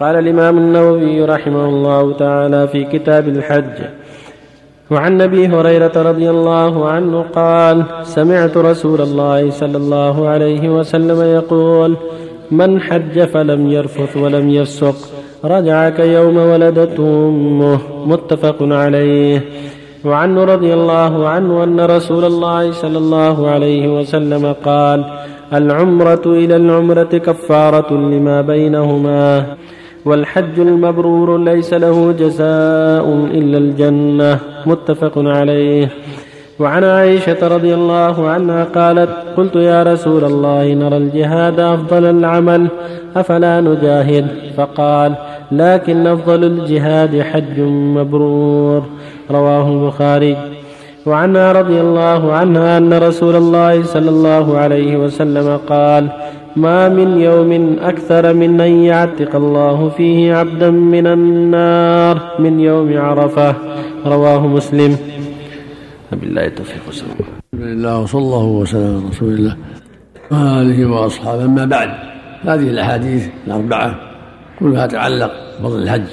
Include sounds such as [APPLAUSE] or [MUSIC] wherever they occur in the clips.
قال الإمام النووي رحمه الله تعالى في كتاب الحج. وعن أبي هريرة رضي الله عنه قال سمعت رسول الله صلى الله عليه وسلم يقول من حج فلم يرفث ولم يفسق رجع كيوم ولدته أمه. متفق عليه. وعنه رضي الله عنه أن رسول الله صلى الله عليه وسلم قال العمرة إلى العمرة كفارة لما بينهما. والحج المبرور ليس له جزاء إلا الجنة متفق عليه. وعن عائشة رضي الله عنها قالت قلت يا رسول الله نرى الجهاد أفضل العمل أفلا نجاهد؟ فقال لكن أفضل الجهاد حج مبرور. رواه البخاري. وعنها رضي الله عنها أن رسول الله صلى الله عليه وسلم قال ما من يوم أكثر من أن يعتق الله فيه عبدا من النار من يوم عرفة. رواه مسلم. بالله التوفيق والسلام. الحمد لله وصلى الله وسلم على رسول الله وآله وأصحابه. أما بعد هذه الأحاديث الأربعة كلها تتعلق بفضل الحج.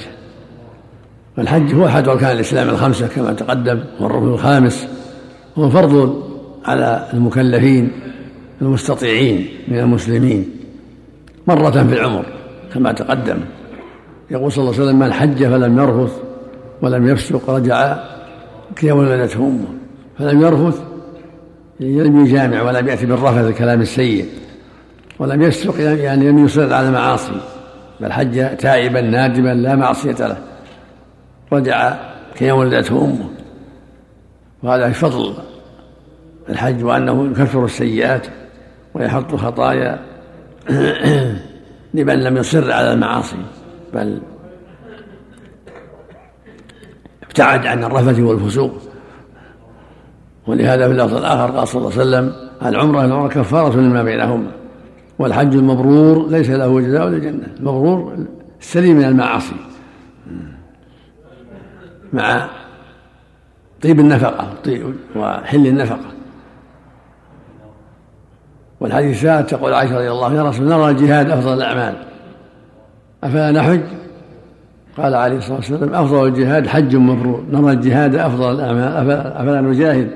والحج هو أحد أركان الإسلام الخمسة كما تقدم والركن الخامس. هو فرض على المكلفين المستطيعين من المسلمين مرة في العمر كما تقدم. يقول صلى الله عليه وسلم من حج فلم يرفث ولم يفسق رجع كيوم ولدته أمه. فلم يرفث لم يجامع ولم يأتي بالرفث الكلام السيء. ولم يفسق يعني لم يصر على معاصي. بل حج تائبا نادما لا معصية له. رجع كيوم ولدته أمه. وهذا فضل الحج وأنه يكفر السيئات. ويحط خطايا [CLEARS THROAT] لمن لم يصر على المعاصي بل ابتعد عن الرفث والفسوق. ولهذا في اللفظ الآخر قال صلى الله عليه وسلم العمرة العمرة كفارة لما بينهما والحج المبرور ليس له جزاء إلا الجنة المبرور السليم من المعاصي. مع طيب النفقة وحل النفقة. والحديث الثالث تقول عائشة رضي الله يا رسول نرى الجهاد أفضل الأعمال. أفلا نحج؟ قال عليه الصلاة والسلام أفضل الجهاد حج مبرور نرى الجهاد أفضل الأعمال. أفلا نجاهد؟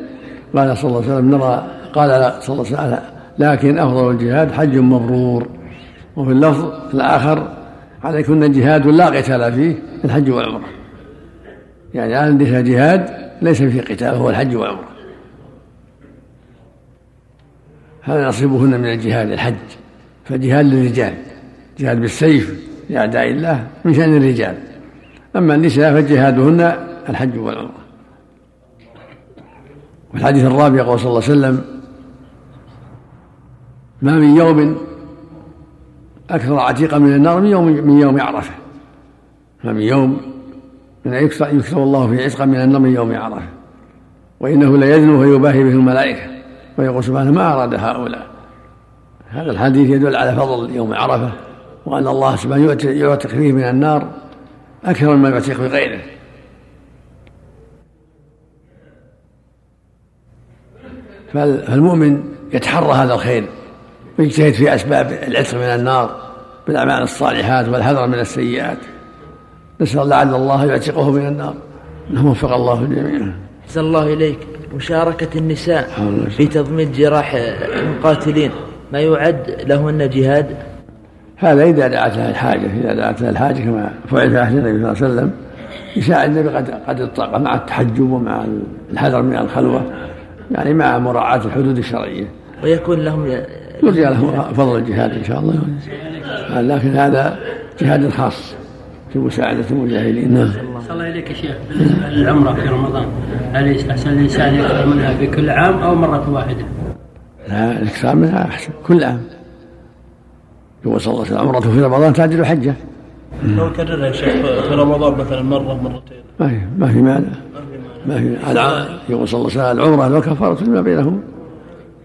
قال صلى الله عليه وسلم نرى. قال صلى الله عليه وسلم لكن أفضل الجهاد حج مبرور وفي اللفظ الآخر عليكن جهاد لا قتال فيه الحج والعمرة. يعني عندها جهاد ليس فيه قتال هو الحج والعمرة. هذا نصيبهن من الجهاد الحج. فجهاد للرجال جهاد بالسيف لأعداء الله من شأن الرجال. أما النساء فجهادهن الحج والعمرة. والحديث الرابع قول صلى الله عليه وسلم ما من يوم أكثر عتيقا من النار من يوم من يوم عرفة. ما من يوم من يكثر الله فيه عتقا من النار من يوم عرفة. وإنه ليزنو فيباهي به الملائكة. ويقول سبحانه ما أراد هؤلاء. هذا الحديث يدل على فضل يوم عرفة وأن الله سبحانه يعتق فيه من النار أكثر مما يعتق بغيره فالمؤمن يتحرى هذا الخير ويجتهد في أسباب العتق من النار بالأعمال الصالحات والحذر من السيئات. نسأل لعل الله يعتقه من النار. وفق الله الجميع أحسن الله إليك. مشاركة النساء في تضميد جراح المقاتلين ما يعد لهن جهاد؟ هذا إذا دعت لها الحاجة إذا دعت لها الحاجة كما فعل في عهد النبي صلى الله عليه وسلم يساعد النبي قد قد الطاقة مع التحجب ومع الحذر من الخلوة يعني مع مراعاة الحدود الشرعية. ويكون لهم يرجى لهم فضل الجهاد إن شاء الله. لكن هذا جهاد خاص. مساعدة المجاهدين. نعم. الله إليك يا شيخ العمرة في رمضان هل يستحسن الإنسان يكثر منها في كل عام أو مرة واحدة؟ لا الإكثار منها أحسن كل عام. يقول صلى الله عليه وسلم عمرة في رمضان تعدل حجة. لو كررها يا شيخ في رمضان مثلا مرة مرتين. ما في ما في مانع. ما في العام يقول صلى الله عليه وسلم العمرة لو كفارة لما بينهم.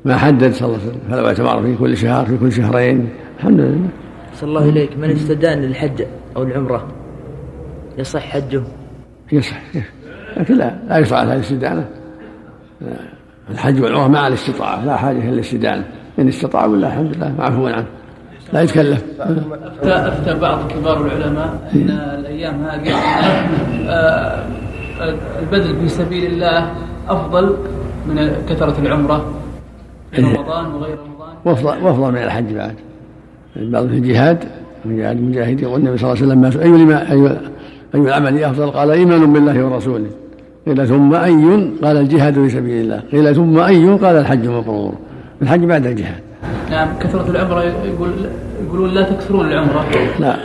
ما حدد صلى الله عليه وسلم فلو اعتبر في كل شهر في كل شهرين. الحمد لله. صلى الله إليك من استدان للحج أو العمرة؟ يصح حجه؟ يصح لكن لا لا يصح على الاستدانة الحج والعمرة مع الاستطاعة لا حاجة إلى الاستدانة إن استطاعوا ولا الحمد لله معفو عنه. لا يتكلف أفتى, أفتى بعض كبار العلماء أن الأيام هذه آه، البذل في سبيل الله أفضل من كثرة العمرة في إيه. رمضان وغير رمضان. وأفضل وأفضل من الحج بعد. بعض في الجهاد من جهاد المجاهدين يقول النبي صلى الله عليه وسلم اي لما اي اي العمل افضل قال إيمان بالله ورسوله. قيل ثم أي قال الجهاد في سبيل الله. قيل ثم أي قال الحج مبرور الحج بعد الجهاد. نعم كثرة العمرة يقول يقولون لا تكثرون العمرة. لا.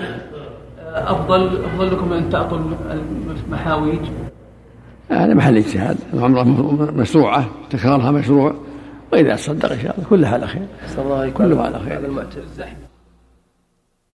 أفضل أفضل لكم أن تعطوا المحاويج. هذا محل اجتهاد. العمرة مشروعة تكرارها مشروع. وإذا تصدق إن شاء الله كلها على خير. كلها على خير.